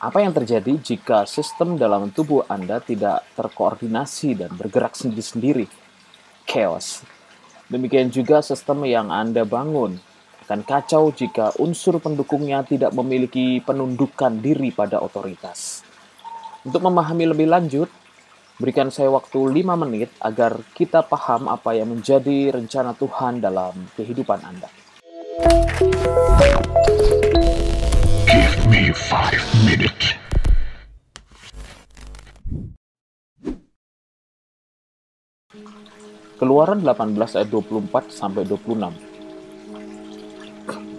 Apa yang terjadi jika sistem dalam tubuh Anda tidak terkoordinasi dan bergerak sendiri-sendiri? Chaos. Demikian juga sistem yang Anda bangun akan kacau jika unsur pendukungnya tidak memiliki penundukan diri pada otoritas. Untuk memahami lebih lanjut, berikan saya waktu 5 menit agar kita paham apa yang menjadi rencana Tuhan dalam kehidupan Anda. Keluaran 18 ayat 24 sampai 26.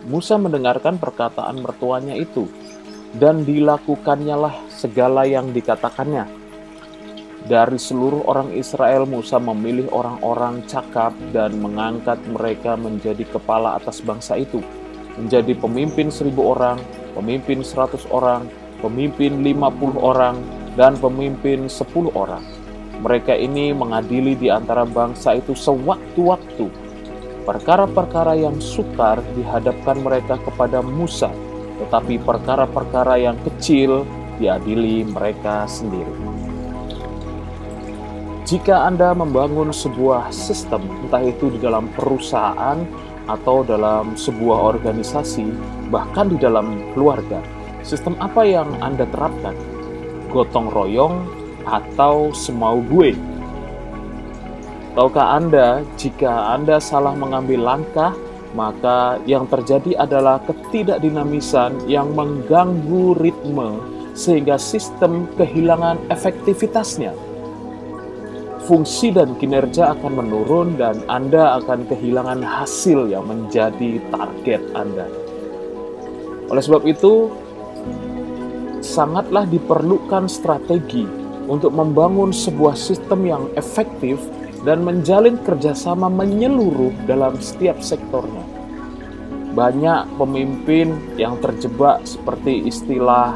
Musa mendengarkan perkataan mertuanya itu dan dilakukannya segala yang dikatakannya. Dari seluruh orang Israel, Musa memilih orang-orang cakap dan mengangkat mereka menjadi kepala atas bangsa itu, menjadi pemimpin seribu orang, pemimpin seratus orang, pemimpin lima puluh orang, dan pemimpin sepuluh orang. Mereka ini mengadili di antara bangsa itu sewaktu-waktu. Perkara-perkara yang sukar dihadapkan mereka kepada Musa, tetapi perkara-perkara yang kecil diadili mereka sendiri. Jika Anda membangun sebuah sistem, entah itu di dalam perusahaan atau dalam sebuah organisasi, bahkan di dalam keluarga, sistem apa yang Anda terapkan? Gotong royong atau semau gue? Tahukah Anda, jika Anda salah mengambil langkah, maka yang terjadi adalah ketidakdinamisan yang mengganggu ritme sehingga sistem kehilangan efektivitasnya fungsi dan kinerja akan menurun dan Anda akan kehilangan hasil yang menjadi target Anda. Oleh sebab itu, sangatlah diperlukan strategi untuk membangun sebuah sistem yang efektif dan menjalin kerjasama menyeluruh dalam setiap sektornya. Banyak pemimpin yang terjebak seperti istilah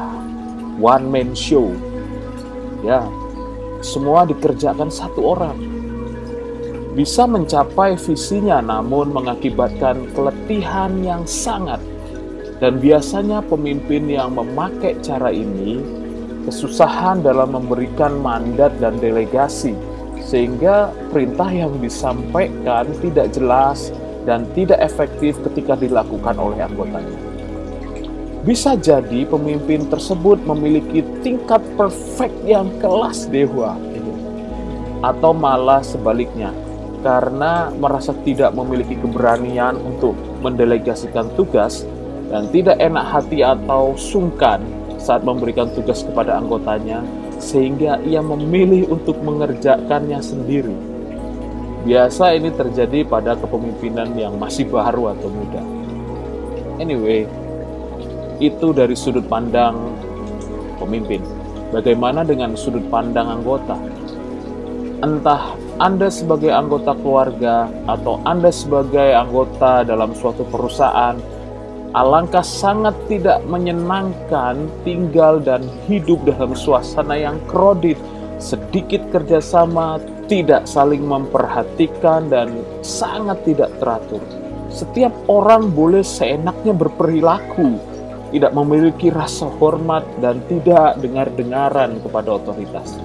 one man show. Ya, semua dikerjakan satu orang. Bisa mencapai visinya namun mengakibatkan keletihan yang sangat. Dan biasanya pemimpin yang memakai cara ini kesusahan dalam memberikan mandat dan delegasi sehingga perintah yang disampaikan tidak jelas dan tidak efektif ketika dilakukan oleh anggotanya. Bisa jadi pemimpin tersebut memiliki tingkat perfect yang kelas dewa, atau malah sebaliknya, karena merasa tidak memiliki keberanian untuk mendelegasikan tugas dan tidak enak hati atau sungkan saat memberikan tugas kepada anggotanya, sehingga ia memilih untuk mengerjakannya sendiri. Biasa ini terjadi pada kepemimpinan yang masih baru atau muda. Anyway, itu dari sudut pandang pemimpin. Bagaimana dengan sudut pandang anggota? Entah Anda sebagai anggota keluarga atau Anda sebagai anggota dalam suatu perusahaan, alangkah sangat tidak menyenangkan tinggal dan hidup dalam suasana yang kredit, sedikit kerjasama, tidak saling memperhatikan, dan sangat tidak teratur. Setiap orang boleh seenaknya berperilaku, tidak memiliki rasa hormat dan tidak dengar-dengaran kepada otoritas.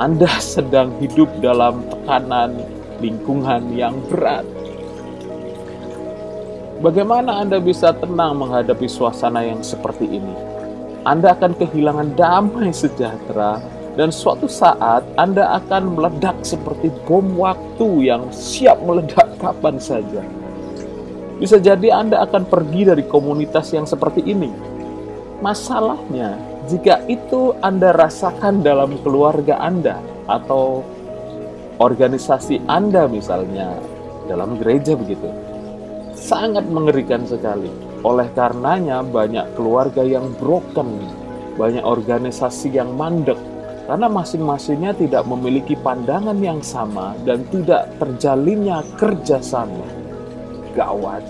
Anda sedang hidup dalam tekanan lingkungan yang berat. Bagaimana Anda bisa tenang menghadapi suasana yang seperti ini? Anda akan kehilangan damai sejahtera dan suatu saat Anda akan meledak seperti bom waktu yang siap meledak kapan saja. Bisa jadi Anda akan pergi dari komunitas yang seperti ini. Masalahnya, jika itu Anda rasakan dalam keluarga Anda atau organisasi Anda misalnya dalam gereja begitu, sangat mengerikan sekali. Oleh karenanya banyak keluarga yang broken, banyak organisasi yang mandek, karena masing-masingnya tidak memiliki pandangan yang sama dan tidak terjalinnya kerjasama gawat.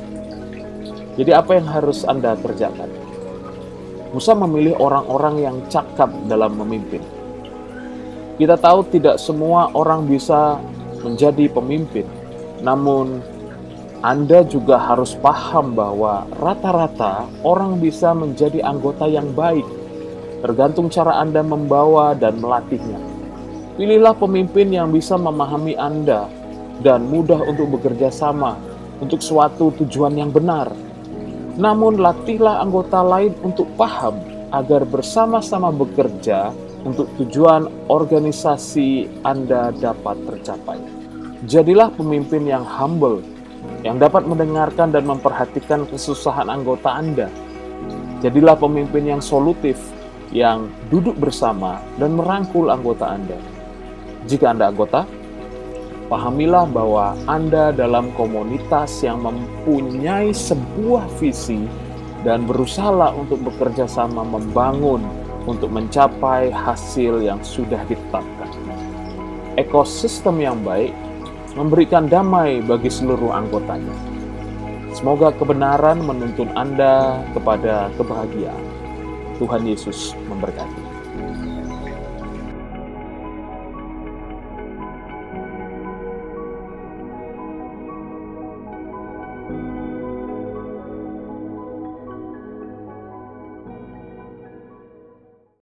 Jadi apa yang harus Anda kerjakan? Musa memilih orang-orang yang cakap dalam memimpin. Kita tahu tidak semua orang bisa menjadi pemimpin. Namun Anda juga harus paham bahwa rata-rata orang bisa menjadi anggota yang baik. tergantung cara Anda membawa dan melatihnya. Pilihlah pemimpin yang bisa memahami Anda dan mudah untuk bekerja sama untuk suatu tujuan yang benar. Namun, latihlah anggota lain untuk paham agar bersama-sama bekerja untuk tujuan organisasi Anda dapat tercapai. Jadilah pemimpin yang humble, yang dapat mendengarkan dan memperhatikan kesusahan anggota Anda. Jadilah pemimpin yang solutif, yang duduk bersama dan merangkul anggota Anda. Jika Anda anggota, pahamilah bahwa Anda dalam komunitas yang mempunyai sebuah visi dan berusaha untuk bekerja sama membangun untuk mencapai hasil yang sudah ditetapkan. Ekosistem yang baik memberikan damai bagi seluruh anggotanya. Semoga kebenaran menuntun Anda kepada kebahagiaan. Tuhan Yesus memberkati.